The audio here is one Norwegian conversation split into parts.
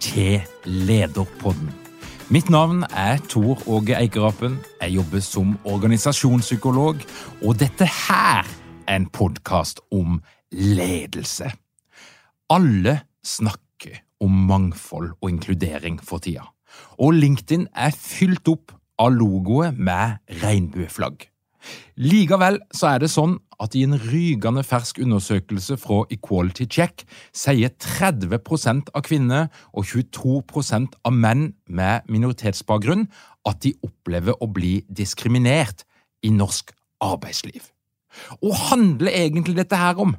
til Lederpodden. Mitt navn er Tor Åge Eikerapen. Jeg jobber som organisasjonspsykolog, og dette her er en podkast om ledelse. Alle snakker om mangfold og inkludering for tida, og LinkedIn er fylt opp av logoer med regnbueflagg. Likevel så er det sånn at i en rygende fersk undersøkelse fra Equality Check sier 30% av kvinner og 22% av menn med minoritetsbakgrunn at de opplever å bli diskriminert i norsk arbeidsliv. Og handler egentlig dette her om?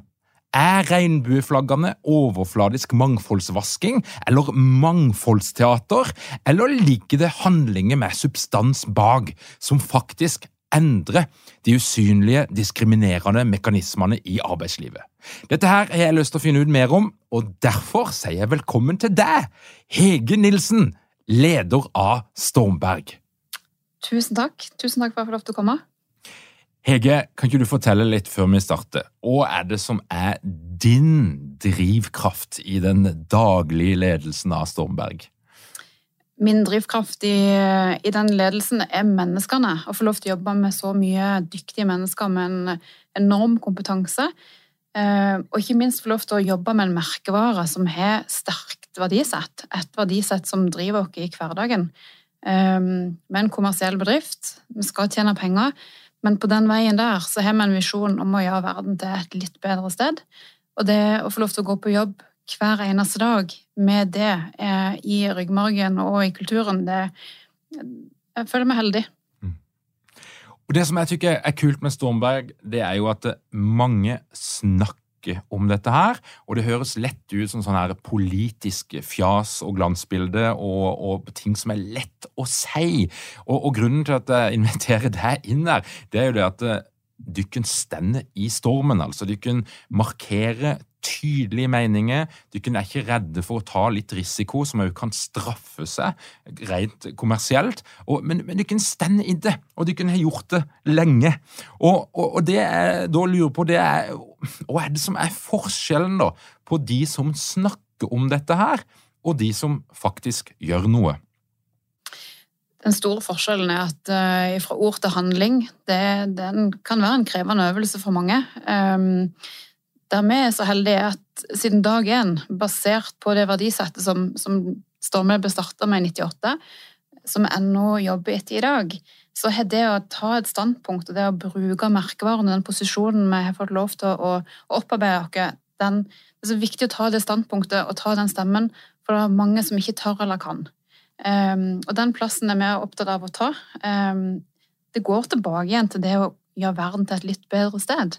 Er regnbueflaggene overfladisk mangfoldsvasking eller mangfoldsteater, eller ligger det handlinger med substans bak som faktisk endre de usynlige, diskriminerende mekanismene i arbeidslivet. Dette her har jeg lyst til å finne ut mer om, og derfor sier jeg velkommen til deg, Hege Nilsen, leder av Stormberg. Tusen takk. Tusen takk for at jeg får lov til å komme. Hege, kan ikke du fortelle litt før vi starter? Hva er det som er din drivkraft i den daglige ledelsen av Stormberg? Min drivkraft i, i, den ledelsen er menneskene. Å få lov til å jobbe med så mye dyktige mennesker med en enorm kompetanse. Eh, og ikke minst få lov til å jobbe med en merkevare som har sterkt verdisett. Et verdisett som driver oss i hverdagen. Eh, med en kommersiell bedrift. Vi skal tjene penger, men på den veien der så har vi en visjon om å gjøre verden til et litt bedre sted. Og det å få lov til å gå på jobb hver eneste dag med det eh, i ryggmargen og i kulturen, det Jeg føler meg heldig. Mm. Og Det som jeg tykker er kult med Stormberg, det er jo at mange snakker om dette her, og det høres lett ut som sånn her politisk fjas og glansbilde og, og, ting som er lett å si. Og, og, grunnen til at jeg inviterer deg inn der, det er jo det at dykken stender i stormen. altså Dere markerer tydelige meninger. Dere er ikke redde for å ta litt risiko, som også kan straffe seg rent kommersielt. Og, men, men dere stender i det, og dere har gjort det lenge. Og, og, og det jeg da lurer på, det er hva er det som er forskjellen da på de som snakker om dette her, og de som faktisk gjør noe? Den store forskjellen er at uh, fra ord til handling, det, den kan være en krevende øvelse for mange. Um, der vi er så heldige at siden dag én, basert på det verdisettet som, som Stormøy ble starta med i 98, som vi ennå jobber etter i dag, så har det å ta et standpunkt og det å bruke merkevaren og den posisjonen vi har fått lov til å, å opparbeide oss, det er så viktig å ta det standpunktet og ta den stemmen, for det er mange som ikke tør eller kan. Um, og den plassen er vi opptatt av å ta. Um, det går tilbake igjen til det å gjøre verden til et litt bedre sted.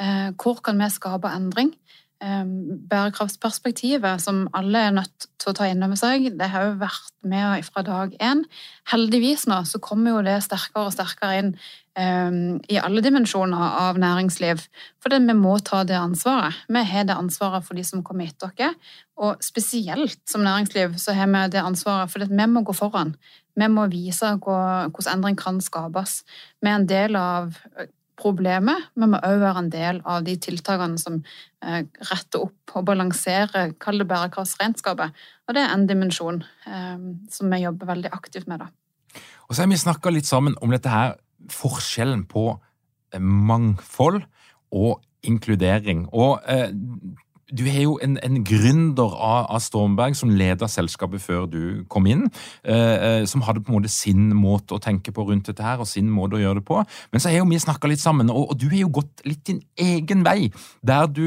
Uh, hvor kan vi skape endring? Bærekraftsperspektivet, som alle er nødt til å ta inn over seg, det har jo vært med fra dag én. Heldigvis nå så kommer jo det sterkere og sterkere inn um, i alle dimensjoner av næringsliv. For vi må ta det ansvaret. Vi har det ansvaret for de som kommer etter oss. Og spesielt som næringsliv så har vi det ansvaret for vi må gå foran. Vi må vise hvordan endring kan skapes. Vi er en del av problemet, men må òg være en del av de tiltakene som eh, retter opp og balanserer, kall det bærekraftsregnskapet. Og det er en dimensjon eh, som vi jobber veldig aktivt med. da. Og så har vi snakka litt sammen om dette her, forskjellen på eh, mangfold og inkludering. Og eh, du er jo en, en gründer av, av, Stormberg som leda selskapet før du kom inn. Eh, eh, som hadde på en måte sin måte å tenke på rundt dette her, og sin måte å gjøre det på. Men så har jo vi snakka litt sammen, og, og, du har jo gått litt din egen vei. Der du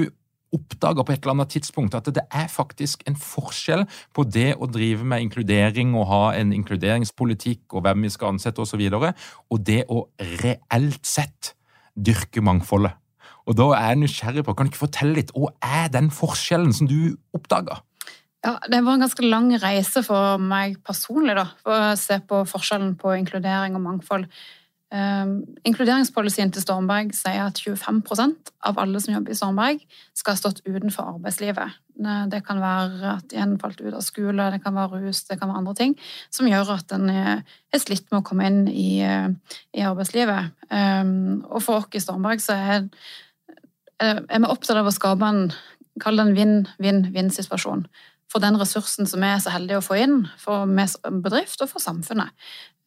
oppdaga på et eller annet tidspunkt at det er faktisk en forskjell på det å drive med inkludering og ha en inkluderingspolitikk og hvem vi skal ansette osv., og, så og det å reelt sett dyrke mangfoldet. Og da er jeg nysgjerrig på, Kan du ikke fortelle litt, hva er den forskjellen som du oppdaga? Ja, Det var en ganske lang reise for meg personlig da, for å se på forskjellen på inkludering og mangfold. Um, inkluderingspolicyen til Stormberg sier at 25% av alle som jobber i Stormberg, skal ha stått utenfor arbeidslivet. Det kan være at de har falt ut av skole, det kan være rus, det kan være andre ting som gjør at en er slitt med å komme inn i, i arbeidslivet. Um, og for oss i Stormberg så er Eh, er vi opptatt av å skape en kall det en vinn-vinn-vinn-situasjon for den ressursen som vi er så heldige å få inn, for bedrift og for samfunnet.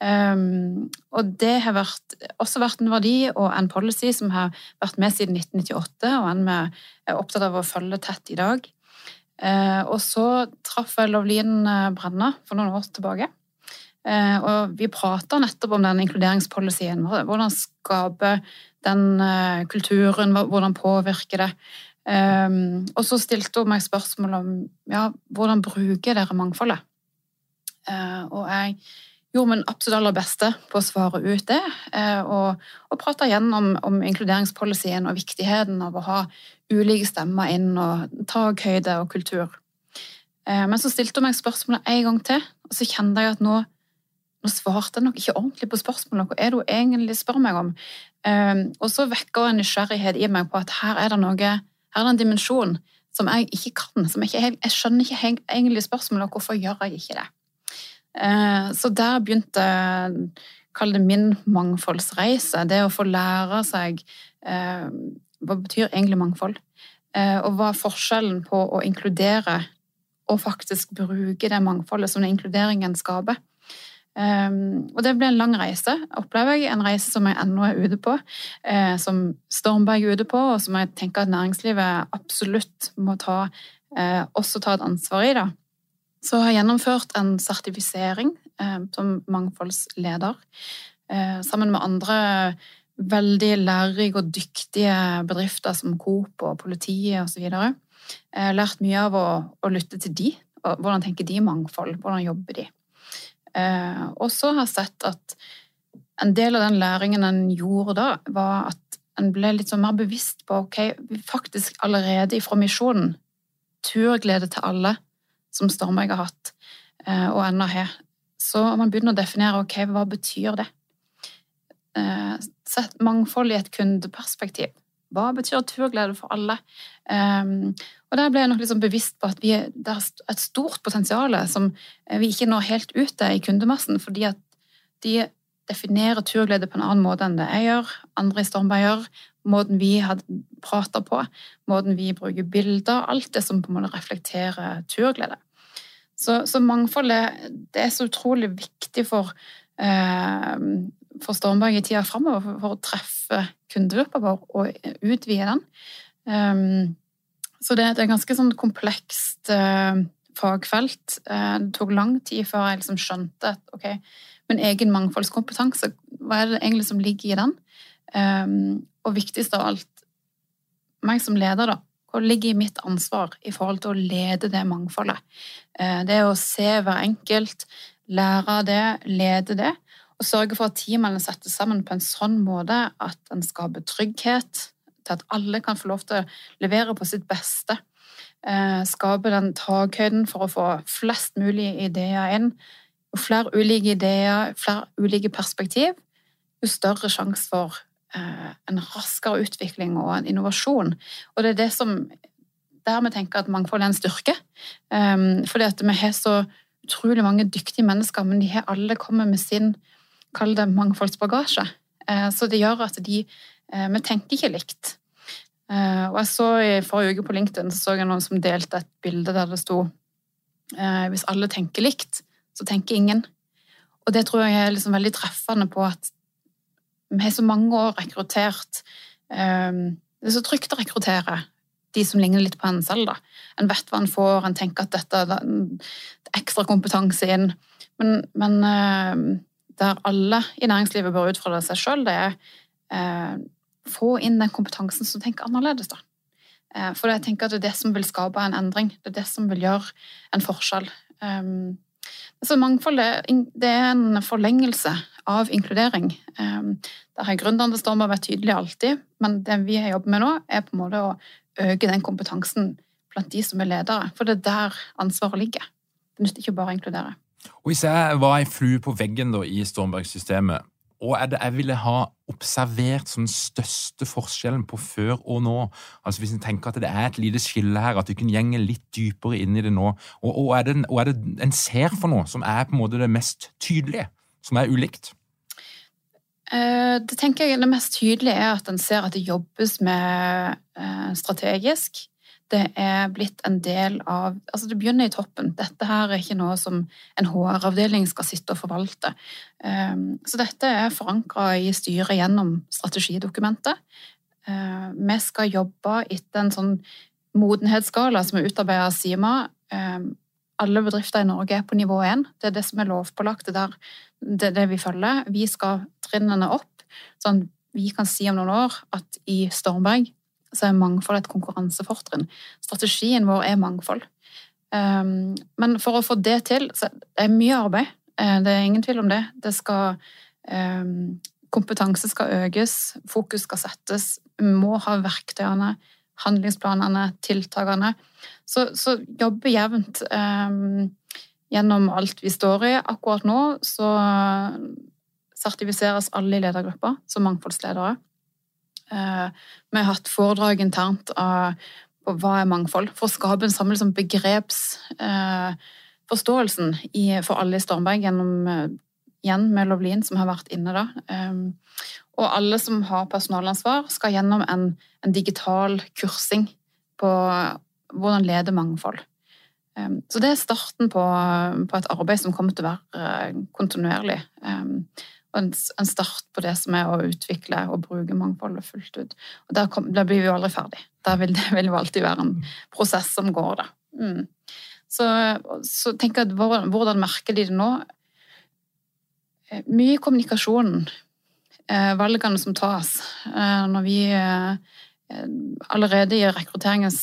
Um, og det har vært, også vært en verdi og en policy som har vært med siden 1998, og en vi er opptatt av å følge tett i dag. Uh, og så traff jeg Lovlin Brenna for noen år tilbake. Uh, og vi prater nettopp om den inkluderingspolicyen. Hvordan skape den uh, kulturen, hvordan påvirker det? Um, og så stilte hun meg spørsmål om ja, hvordan bruker dere mangfoldet? Og jeg gjorde min absolutt aller beste på å svare ut det, og, og igjen om, om inkluderingspolicyen og viktigheten av å ha ulike stemmer inn, og takhøyde og kultur. Men så stilte hun meg spørsmålet en gang til, og så kjente jeg at nå nå svarte jeg nok ikke ordentlig på spørsmålet. Hva er det hun egentlig spør meg om? Um, og så vekker en nysgjerrighet i meg på at her er det noe, her er det en dimensjon som jeg ikke kan. Som jeg, ikke, jeg skjønner ikke egentlig spørsmålet, hvorfor gjør jeg ikke det? Uh, så der begynte kall det min mangfoldsreise. Det å få lære seg uh, hva betyr egentlig mangfold? Og hva er forskjellen på å inkludere og faktisk bruke det mangfoldet som den inkluderingen skaper? Um, og det ble en lang reise, opplever jeg. En reise som jeg ennå er ute på. Uh, som Stormberg er ute på, og som jeg tenker at næringslivet absolutt må ta, uh, også ta et ansvar i. da. Så jeg har gjennomført en sertifisering uh, som mangfoldsleder. sammen med andre veldig lærerike og dyktige bedrifter som Coop og politiet osv. Lært mye av å, å lytte til de. Og hvordan tenker de mangfold? Hvordan jobber de? Eh, og så har jeg sett at en del av den læringen en gjorde da, var at en ble litt sånn mer bevisst på ok, faktisk allerede ifra misjonen turglede til alle, som Stormberg har hatt, eh, og ennå har. Så man begynner å definere ok, hva betyr det? Eh, sett mangfold i et kundeperspektiv. Hva betyr turglede for alle? Um, og der ble jeg nok liksom bevisst på at vi, det er et stort potensial som vi ikke når helt ut til i kundemassen, fordi at de definerer turglede på en annen måte enn det jeg gjør, andre i Stormberg gjør, måten vi prata på, måten vi bruker bilder, alt det som på en måte reflekterer turglede. Så, så mangfoldet det er så utrolig viktig for, eh, for Stormberg i tida framover for, å treffe kundegruppa vår og utvide den. Um, så det, er et ganske sånn komplekst uh, fagfelt. Uh, det tok lang tid før jeg liksom skjønte at ok, min egen mangfoldskompetanse, hva er det egentlig som ligger i den? Um, og viktigst av alt, meg som leder, da. Hva ligger mitt ansvar i forhold til å lede det mangfoldet? Uh, det å se hver enkelt, lære det, lede det, og sørge for at teamene settes sammen på en sånn måte at en skaper trygghet, til at alle kan få lov til å levere på sitt beste. Eh, skape den takhøyden for å få flest mulig ideer inn. Jo flere ulike ideer, flere ulike perspektiv, jo større sjanse for eh, en raskere utvikling og en innovasjon. Og det er det som der vi tenker at mangfold er en styrke. Um, fordi at vi har så utrolig mange dyktige mennesker, men de har alle kommet med sin kall det mangfoldsbagasje. Uh, så det gjør at de Eh, vi tenker ikke likt. Eh, og jeg så I forrige uke på LinkedIn så, så jeg noen som delte et bilde der det sto eh, hvis alle tenker likt, så tenker ingen. Og det tror jeg er liksom veldig treffende på at vi har så mange år rekruttert Det er så trygt å rekruttere de som ligner litt på en selv. da. En vet hva en får, en tenker at dette er ekstra kompetanse inn. Men, men der alle i næringslivet bør utfordre seg sjøl, det er eh, få inn den kompetansen som tenker annerledes. da. Eh, for jeg tenker at det er det som vil skape en endring. Det er det som vil gjøre en forskjell. Um, så mangfold det er en forlengelse av inkludering. Um, der har gründerne står være tydelige alltid, men det vi har jobbet med nå, er på en måte å øke den kompetansen blant de som er ledere. For det er der ansvaret ligger. Det nytter ikke bare å inkludere. Og Hvis jeg var ei flue på veggen da, i Stormberg-systemet, og er det jeg ville ha observert som den største forskjellen på før og nå? Altså Hvis en tenker at det er et lite skille her, at du kan gjenge litt dypere inn i det nå, og, og, er er det en ser for noe som er på en måte det mest tydelige, som er ulikt? Eh, det tenker jeg Det mest tydelige er at en ser at det jobbes med eh, strategisk det er blitt en del av Altså, det begynner i toppen. Dette her er ikke noe som en HR-avdeling skal sitte og forvalte. Ehm, så dette er forankra i styret gjennom strategidokumentet. Ehm, vi skal jobbe etter en sånn modenhetsskala som er utarbeida av Sima. Ehm, alle bedrifter i Norge er på nivå 1. Det er det som er lovpålagt. Det, det er det vi følger. Vi skal trinnene opp, sånn vi kan si om noen år at i Stormberg så er mangfold et konkurransefortrinn. Strategien vår er mangfold. Um, men for å få det til, så er det mye arbeid. Uh, det er ingen tvil om det. Det skal um, Kompetanse skal økes, fokus skal settes. Vi må ha verktøyene, handlingsplanene, tiltakene. Så, så jobbe jevnt um, gjennom alt vi står i. Akkurat nå så sertifiseres alle i ledergruppa som mangfoldsledere. Eh, vi har hatt foredrag internt på hva er mangfold, for å skape en samme liksom, begrepsforståelsen eh, for alle i Stormberg gjennom eh, igjen med Lovlin, som har vært inne da. Og alle som har personalansvar, skal gjennom en, en digital kursing på hvordan lede mangfold. Så det er starten på, på, et arbeid som kommer til å være kontinuerlig en, en, start på det som er å utvikle og bruke mangfoldet fullt ut. Og Der, kom, der blir vi jo aldri ferdig. Der vil det vil jo alltid være en prosess som går, da. Mm. Så, så jeg at hvordan merker de det nå? Eh, mye kommunikasjon. Eh, valgene som tas. Eh, når vi allerede i rekrutteringens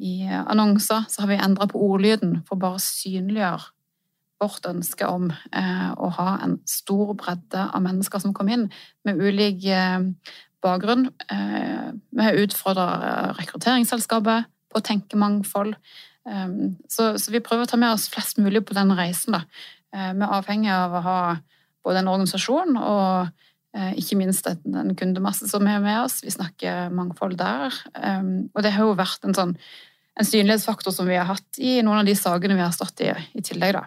i annonser så har vi endra på ordlyden for bare å synliggjøre vårt ønske om eh, å ha en stor bredde av mennesker som kom inn, med ulik eh, bakgrunn. Eh, vi har utfordra rekrutteringsselskapet på å tenke mangfold. Eh, så, så, vi prøver å ta med oss flest mulig på den reisen. Da. Eh, vi er avhengig av å ha både en organisasjon og eh, ikke minst en kundemasse som er med oss. Vi snakker mangfold der. Og det har jo vært en sånn en synlighetsfaktor som vi har hatt i noen av de sakene vi har stått i i tillegg. da.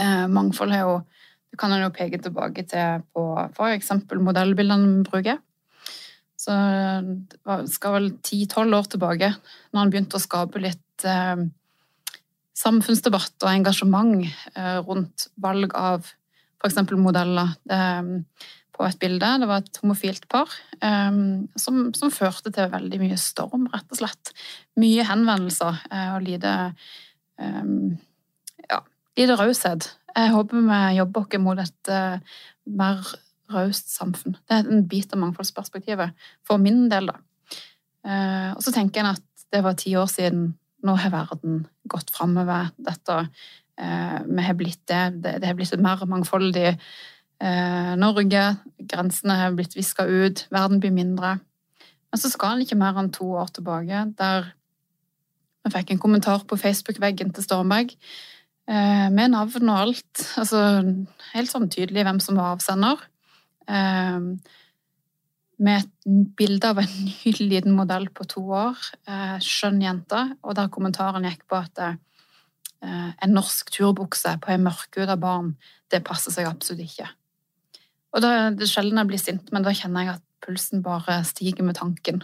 Eh, mangfold er jo Det kan en jo peke tilbake til på f.eks. modellbildene vi bruker. Så det skal vel ti-tolv år tilbake, når han begynte å skape litt eh, samfunnsdebatt og engasjement eh, rundt valg av f.eks. modeller eh, på et bilde. Det var et homofilt par eh, som, som, førte til veldig mye storm, rett og slett. Mye henvendelser eh, og lite lite raushet. Jeg håper vi jobber oss mot et uh, mer raust samfunn. Det er en bit av mangfoldsperspektivet, for min del, da. Uh, og så tenker jeg at det var ti år siden. Nå har verden gått framover. Dette uh, Vi har blitt det. det. Det har blitt et mer mangfoldig Norge. Grensene har blitt viska ut. Verden blir mindre. Men så skal en ikke mer enn to år tilbake, der vi fikk en kommentar på Facebook-veggen til Stormberg med navn og alt. Altså helt sånn tydelig hvem som var avsender. Eh, med et bilde av en ny liten modell på to år. Eh, skjønn jente. Og der kommentaren gikk på at en norsk turbukse på ei mørkhuda barn, det passer seg absolutt ikke. Og da, det er sjelden jeg blir sint, men da kjenner jeg at pulsen bare stiger med tanken.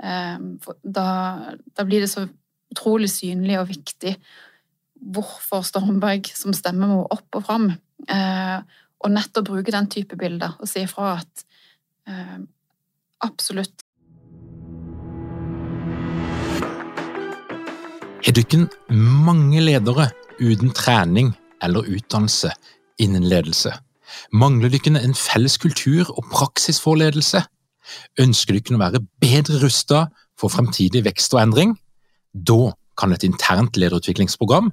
Da, da blir det så utrolig synlig og viktig hvorfor Stormberg som stemme må opp og fram. Og nettopp bruke den type bilder og si ifra at absolutt Har dere mange ledere uten trening eller utdannelse innen ledelse? Mangler dere en felles kultur og praksis for ledelse? Ønsker dere å være bedre rustet for fremtidig vekst og endring? Da kan et internt lederutviklingsprogram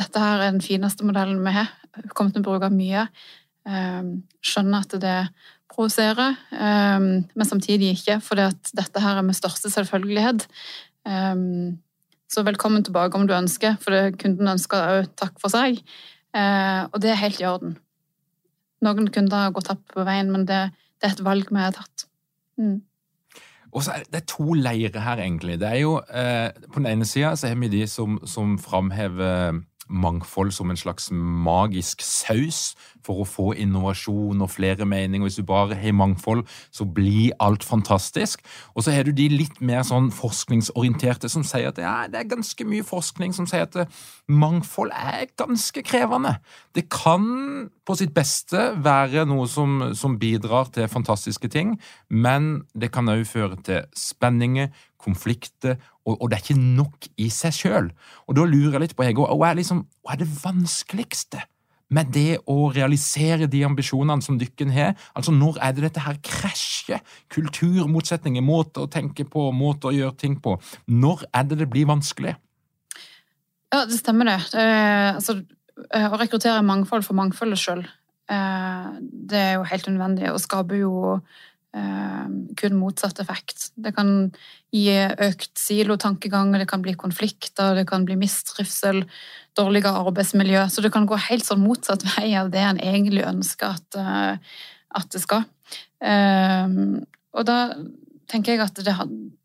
Dette her er den fineste modellen vi har. Kommer til å bruke mye. Ehm, skjønner at det provoserer, ehm, men samtidig ikke, for dette her er med største selvfølgelighet. Ehm, så velkommen tilbake om du ønsker, for det kunden ønsker òg takk for seg. Og det er helt i orden. Noen kunder har gått tapt på veien, men det, det, er et valg vi har tatt. Mm. Og så er det, det er to leirer her, egentlig. Det er jo, eh, På den ene sida har vi de som, som framhever mangfold som en slags magisk saus for å få innovasjon og flere meninger. Hvis du bare har mangfold, så blir alt fantastisk. Og så har du de litt mer sånn forskningsorienterte som sier at ja, det er ganske mye forskning som sier at mangfold er ganske krevende. Det kan på sitt beste være noe som, som bidrar til fantastiske ting, men det kan òg føre til spenninger, konflikter, og, det er ikke nok i seg sjøl. Og da lurer jeg litt på, Hege, hva er, liksom, hva er det vanskeligste med det å realisere de ambisjonene som dykken har? Altså, når er det dette her krasjer? Kulturmotsetninger, måter å tenke på, måter å gjøre ting på. Når er det det blir vanskelig? Ja, det stemmer det. Eh, altså, å rekruttere mangfold for mangfoldet sjøl, eh, det er jo helt nødvendig, og skaper jo kun motsatt effekt. Det kan gi økt silotankegang, det kan bli konflikter, det kan bli mistrivsel, dårligere arbeidsmiljø. Så det kan gå helt sånn motsatt vei av det en egentlig ønsker at, eh, at det skal. Ehm, og da tenker jeg at det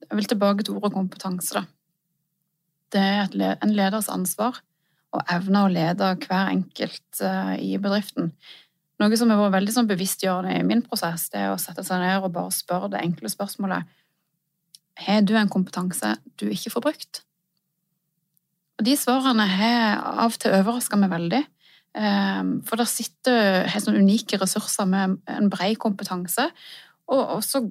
Jeg vil tilbake til ordet kompetanse, da. Det er en leders ansvar å evne å lede hver enkelt eh, i bedriften. Noe som har vært veldig sånn bevisstgjørende i min prosess, det er å sette seg ned og bare spørre det enkle spørsmålet Har du en kompetanse du ikke får brukt? Og De svarene har av og til overraska meg veldig. Ehm, for der sitter helt sånn unike ressurser med en bred kompetanse. Og så,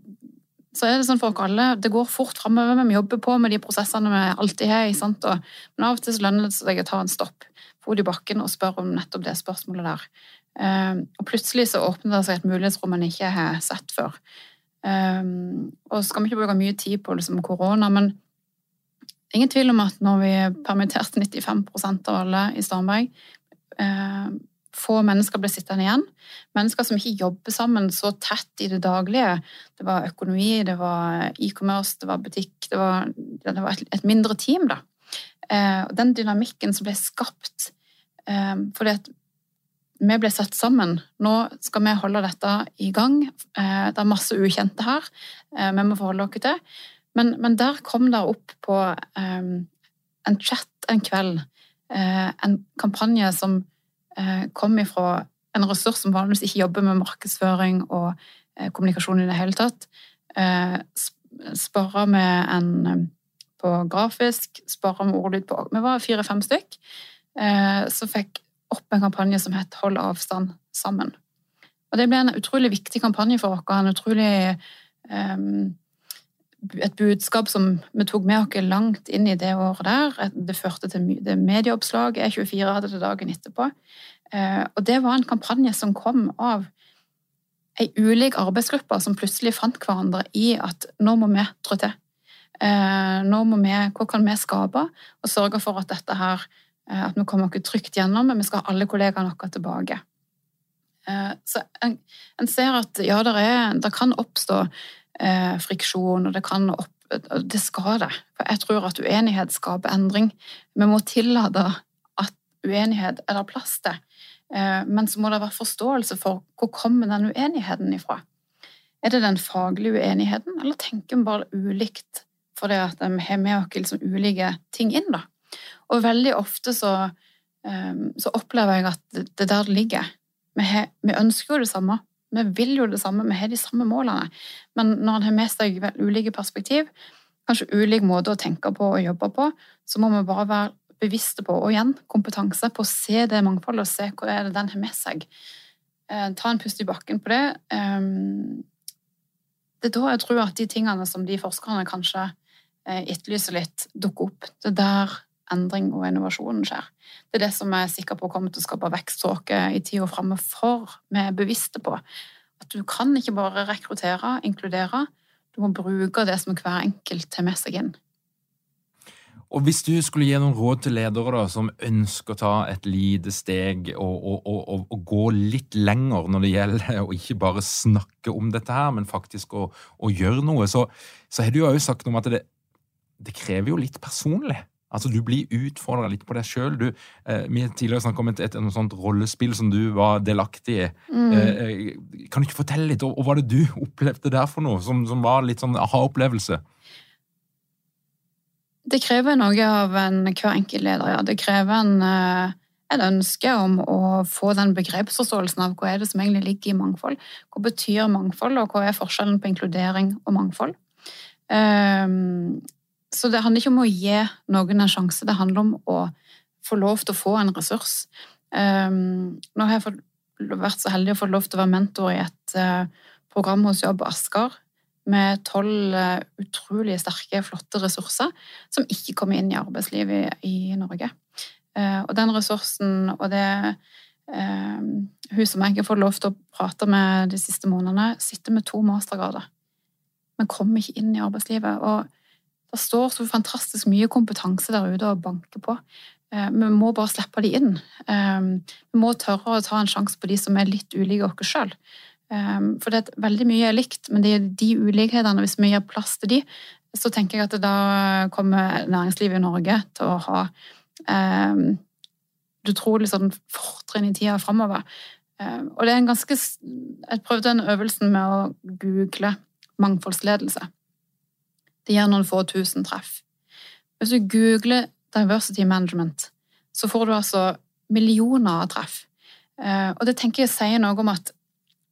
så, er det sånn for oss alle, det går fort framover. Vi jobber på med de prosessene vi alltid har. Sant? men av og til lønner det seg å ta en stopp, fot i bakken og spørre om nettopp det spørsmålet der. Ehm, og plutselig så åpner det seg et mulighetsrom man ikke har sett før. Ehm, og så skal vi ikke bruke mye tid på liksom korona, men ingen tvil om at når vi permitterte 95% av alle i Starnberg, ehm, få mennesker ble sittende igjen. Mennesker som ikke jobber sammen så tett i det daglige. Det var økonomi, det var e-commerce, det var butikk, det var, det var et, et, mindre team, da. Og den dynamikken som ble skapt fordi at vi ble satt sammen. Nå skal vi holde dette i gang. Eh, det er masse ukjente her eh, vi må forholde oss til. Men, men, der kom det opp på um, en chat en kveld uh, en kampanje som uh, kom ifra en ressurs som vanligvis ikke jobber med markedsføring og uh, kommunikasjon i det hele tatt. Sparra med en på grafisk, sparra med ordlyd på Vi var fire-fem stykk. Så fikk opp en kampanje som het Hold avstand sammen. Og Det ble en utrolig viktig kampanje for oss. En utrolig um, et budskap som vi tok med oss langt inn i det året der. Det førte til det medieoppslag. E24 hadde det dagen etterpå. Uh, og det var en kampanje som kom av ei ulik arbeidsgruppe som plutselig fant hverandre i at nå må vi trå til. Uh, nå må vi, Hva kan vi skape? Og sørge for at dette her Eh, at vi kommer oss trygt gjennom, men vi skal ha alle kollegaene våre tilbake. Så en, en ser at ja, det kan oppstå eh, friksjon, og det kan opp, det skal det. For jeg tror at uenighet skaper endring. Vi må tillate at uenighet er det plass til. Eh, men så må det være forståelse for hvor kommer den uenigheten ifra. Er det den faglige uenigheten, eller tenker vi bare ulikt fordi vi har med oss liksom ulike ting inn? da? Og veldig ofte så, eh, så opplever jeg at det er der det ligger. Vi, har, vi ønsker jo det samme, vi vil jo det samme, vi har de samme målene. Men når en har med seg ulike perspektiv, kanskje ulik måte å tenke på og jobbe på, så må vi bare være bevisste på, og igjen kompetanse, på å se det mangfoldet og se hva er det den har med seg. Eh, ta en pust i bakken på det. Um, det er da jeg tror at de tingene som de forskerne kanskje eh, etterlyser litt, dukker opp. Det er der endring og innovasjonen skjer. Det er det som jeg er sikker på kommer til å skape vekstråke i tida framme, for vi er bevisste på at du kan ikke bare rekruttere, inkludere. Du må bruke det som hver enkelt tar med seg inn. Og Hvis du skulle gi noen råd til ledere da, som ønsker å ta et lite steg og, og, og, og, gå litt lenger når det gjelder å ikke bare snakke om dette her, men faktisk å, gjøre noe, så, så har du jo sagt noe om at det, det krever jo litt personlig. Altså, Du blir utfordra litt på deg sjøl. Eh, vi har tidligere snakket om et, et, et, sånt rollespill som du var delaktig i. Mm. Eh, eh, kan du ikke fortelle litt, og, hva det du opplevde der for noe, som, som var litt sånn aha-opplevelse? Det krever noe av en hver enkelt leder, ja. Det krever en, eh, en ønske om å få den begrepsforståelsen av hva er det som egentlig ligger i mangfold. Hva betyr mangfold, og hva er forskjellen på inkludering og mangfold? Um, så det handler ikke om å gi noen en sjanse, det handler om å få lov til å få en ressurs. Um, nå har jeg vært så heldig å få lov til å være mentor i et uh, program hos Jobb Asker med tolv uh, utrolig sterke, flotte ressurser som ikke kommer inn i arbeidslivet i, i Norge. Uh, og den ressursen og det hun som jeg har fått lov til å prate med de siste månedene, sitter med to mastergrader, men kommer ikke inn i arbeidslivet. og det står så fantastisk mye kompetanse der ute å banke på. Eh, vi må bare slippe de inn. Eh, vi må tørre å ta en sjanse på de som er litt ulike oss sjøl. Eh, for det er veldig mye er likt, men det er de ulikhetene, hvis vi gir plass til de, så tenker jeg at da kommer næringslivet i Norge til å ha et utrolig sånn fortrinn i tida framover. Og det er en ganske Jeg prøvde den øvelsen med å google mangfoldsledelse. Det gir noen få tusen treff. Hvis du googler 'diversity management', så får du altså millioner av treff. Eh, og det tenker jeg sier noe om at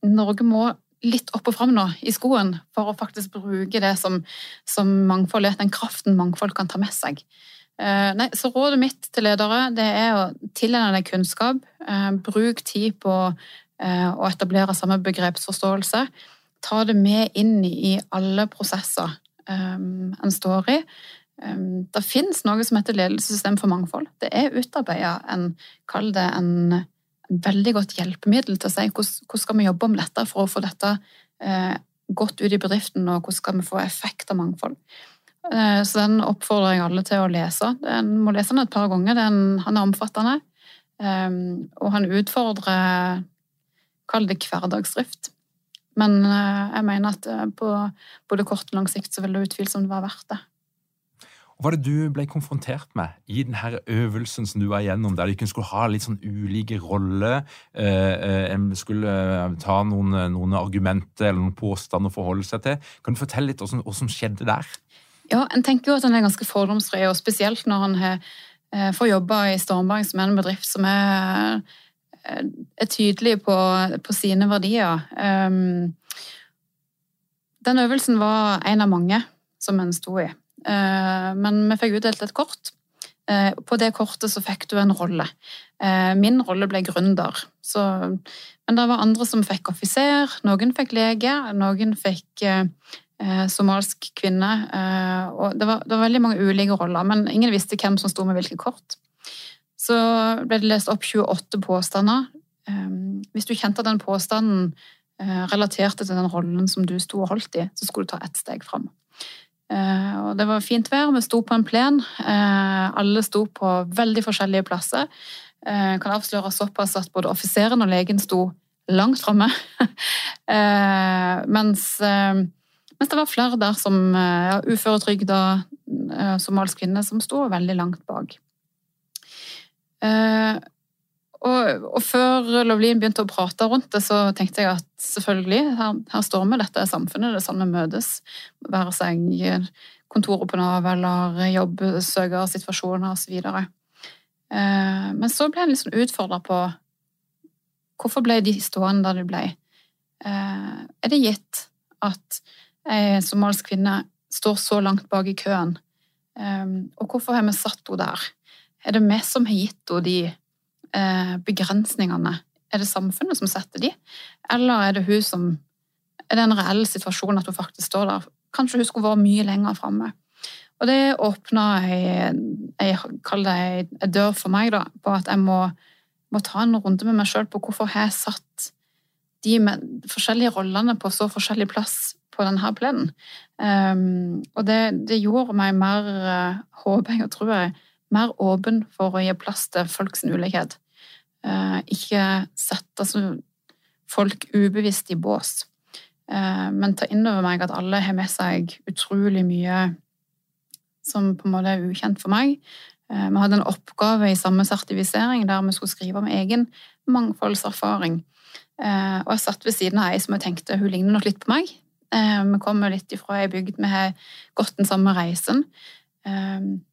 Norge må litt opp og fram nå i skoen for å faktisk bruke det som, som mangfold er, den kraften mangfold kan ta med seg. Eh, nei, så rådet mitt til ledere det er å tilegne deg kunnskap. Eh, bruk tid på å etablere samme begrepsforståelse. Ta det med inn i alle prosesser um, en står i. Um, det finnes noe som heter ledelsessystem for mangfold. Det er utarbeida en, kall det en, veldig godt hjelpemiddel til å si hvordan, skal vi jobbe om dette for å få dette uh, godt ut i bedriften, og hvordan skal vi få effekt av mangfold. Uh, så den oppfordrer jeg alle til å lese. En må lese den et par ganger. Den, han er omfattende. Um, og han utfordrer Kall det hverdagsdrift. Men eh, jeg mener at eh, på både kort og lang sikt så vil det utvilsomt være verdt det. Hva var det du ble konfrontert med i denne øvelsen som du var igjennom, der du skulle ha litt sånn ulike roller? Eh, en skulle ta noen, noen, argumenter eller noen påstander å forholde seg til. Kan du fortelle litt hva som skjedde der? Ja, En tenker jo at en er ganske fordomsfri, og spesielt når en får jobbe i Stormberg, som er en bedrift som er er tydelig på, på sine verdier. Um, den øvelsen var en av mange som en sto i. Uh, men vi fikk utdelt et kort. Uh, på det kortet så fikk du en rolle. Min rolle ble gründer. Så, men det var andre som fikk offiser, noen fikk lege, noen fikk somalsk kvinne. og det var, det var, veldig mange ulike roller, men ingen visste hvem som sto med hvilke kort. Så ble det lest opp 28 påstander. Ehm, hvis du kjente at den påstanden eh, relaterte til den rollen som du sto og holdt i, så skulle du ta ett steg fram. Eh, og det var fint vær, vi sto på en plen. Eh, alle sto på veldig forskjellige plasser. Jeg kan avsløre såpass at både offiseren og legen sto langt framme. mens, mens, det var flere der som ja, uføretrygda somalisk kvinne som sto veldig langt bak. Eh, og, og, før Lovlin begynte å prate rundt det, så tenkte jeg at selvfølgelig, her, her står vi, dette er samfunnet, det er sånn vi møtes. Være seg kontoret på Nav eller jobbsøkersituasjoner osv. Eh, men så ble jeg liksom utfordra på hvorfor ble de stående der de ble. Eh, er det gitt at ei somalisk kvinne står så langt bak i køen? Eh, og hvorfor har vi satt henne der? Er det vi som har gitt henne de Eh, begrensningene? Er det samfunnet som setter de, eller er det hun som Er det en reell situasjon at hun faktisk står der? Kanskje hun skulle vært mye lenger framme. Og det åpna ei, dør for meg, da, på at jeg må, må ta en runde med meg sjøl på hvorfor jeg har satt de forskjellige rollene på så forskjellig plass på denne plenen. Um, og det, det, gjorde meg mer, uh, håper jeg og tror jeg, mer åpen for å gi plass til folks ulikhet. Eh, ikke sette folk ubevisst i bås, eh, men ta inn over meg at alle har med seg utrolig mye som på en måte er ukjent for meg. Eh, vi hadde en oppgave i samme sertifisering der vi skulle skrive om egen mangfoldserfaring. Og jeg satt ved siden av ei som jeg tenkte hun ligner nok litt på meg. Vi kommer litt ifra ei bygd, vi har gått den samme reisen.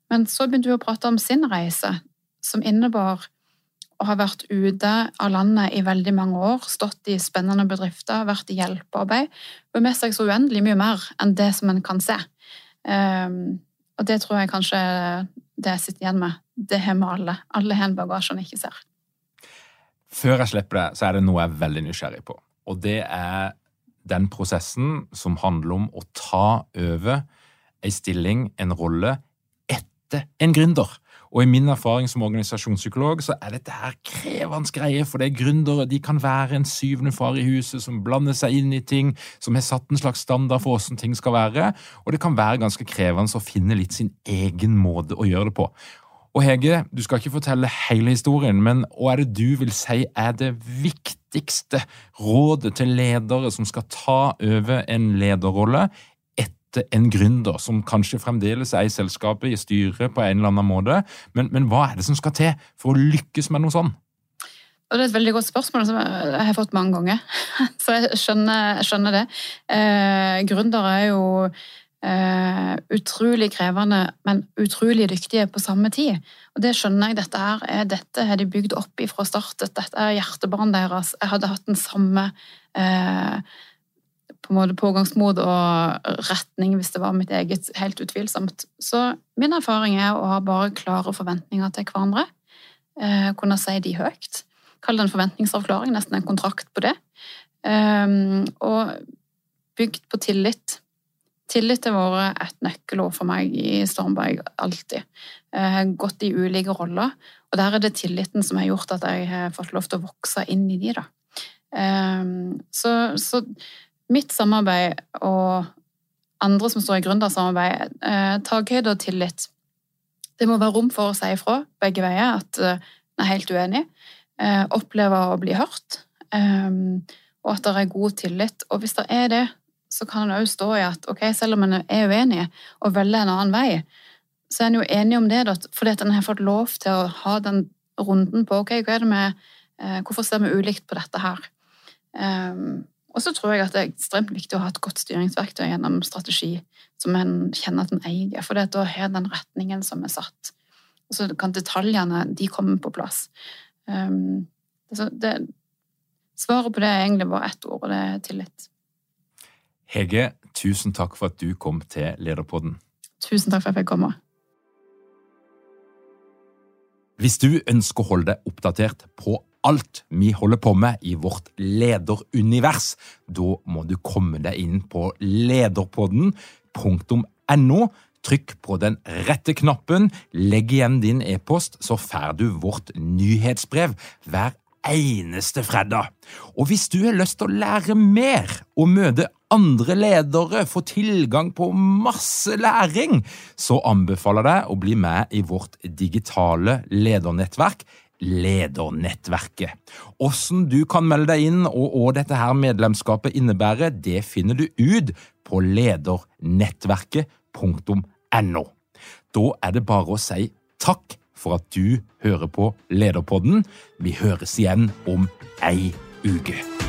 Men så begynte hun å prate om sin reise, som innebar å ha vært ute av landet i veldig mange år, stått i spennende bedrifter, vært i hjelpearbeid, og med seg så uendelig mye mer enn det som en kan se. Um, og det tror jeg kanskje det jeg sitter igjen med. Det har vi alle. Alle har en bagasje en ikke ser. Før jeg slipper det, så er det noe jeg er veldig nysgjerrig på. Og det er den prosessen som handler om å ta over ei stilling, en rolle, etter en gründer. Og i min erfaring som organisasjonspsykolog så er dette her krevende greier, for det er gründere de kan være en syvende far i huset som blander seg inn i ting, som har satt en slags standard for hvordan ting skal være, og det kan være ganske krevende å finne litt sin egen måte å gjøre det på. Og Hege, du skal ikke fortelle hele historien, men hva er det du vil si er det viktigste rådet til ledere som skal ta over en lederrolle en gründer som kanskje fremdeles er i selskapet, i styret på en eller annen måte. Men, men hva er det som skal til for å lykkes med noe sånt? Og det er et veldig godt spørsmål som jeg har fått mange ganger. Så jeg skjønner, jeg skjønner det. Eh, gründere er jo eh, utrolig krevende, men utrolig dyktige på samme tid. Og det skjønner jeg. Dette her er, dette har de bygd opp fra start. Dette er hjertebarnet deres. Jeg hadde hatt den samme eh, på en måte pågangsmot og retning hvis det var mitt eget, helt utvilsomt. Så min erfaring er å ha bare klare forventninger til hverandre. Eh, kunne si de høyt. Kall det en forventningsavklaring, nesten en kontrakt på det. Eh, og bygd på tillit. Tillit har vært et nøkkelord for meg i Stormberg, alltid. Har gått i ulike roller, og der er det tilliten som har gjort at jeg har fått lov til å vokse inn i de, da. Eh, så, så mitt samarbeid og andre som står i gründersamarbeid, eh, takhøyde og tillit. Det må være rom for å si ifra begge veier at eh, er helt uenig. Eh, opplever å bli hørt, eh, og at det er god tillit. Og hvis det er det, så kan en òg stå i at ok, selv om en er uenig og velger en annen vei, så er en jo enig om det, fordi at en har fått lov til å ha den runden på ok, hva er det med, eh, hvorfor ser vi ulikt på dette her? Um, og så tror jeg at det er ekstremt viktig å ha et godt styringsverktøy gjennom strategi som en kjenner at en eier, for da har den retningen som er satt. Og så kan detaljene de komme på plass. Um, det, svaret på det er egentlig bare ett ord, og det er tillit. Hege, tusen takk for at du kom til Lederpodden. Tusen takk for at jeg fikk komme. Hvis du ønsker å holde deg oppdatert på alt vi holder på med i vårt lederunivers. Da må du komme deg inn på lederpodden.no. Trykk på den rette knappen, legg igjen din e-post, så får du vårt nyhetsbrev hver eneste fredag. Og hvis du har lyst til å lære mer og møte andre ledere, få tilgang på masse læring, så anbefaler jeg deg å bli med i vårt digitale ledernettverk ledernettverket. Hvordan du kan melde deg inn og hva dette her medlemskapet innebærer, det finner du ut på ledernettverket.no. Da er det bare å si takk for at du hører på Lederpodden. Vi høres igjen om ei uke.